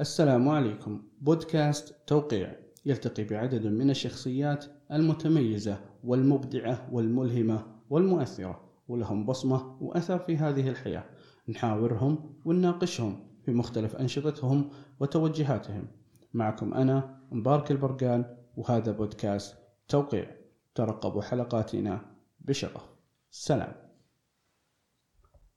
السلام عليكم. بودكاست توقيع يلتقي بعدد من الشخصيات المتميزة والمبدعة والملهمة والمؤثرة ولهم بصمة وأثر في هذه الحياة. نحاورهم ونناقشهم في مختلف أنشطتهم وتوجهاتهم. معكم أنا مبارك البرقان وهذا بودكاست توقيع. ترقبوا حلقاتنا بشغف. سلام.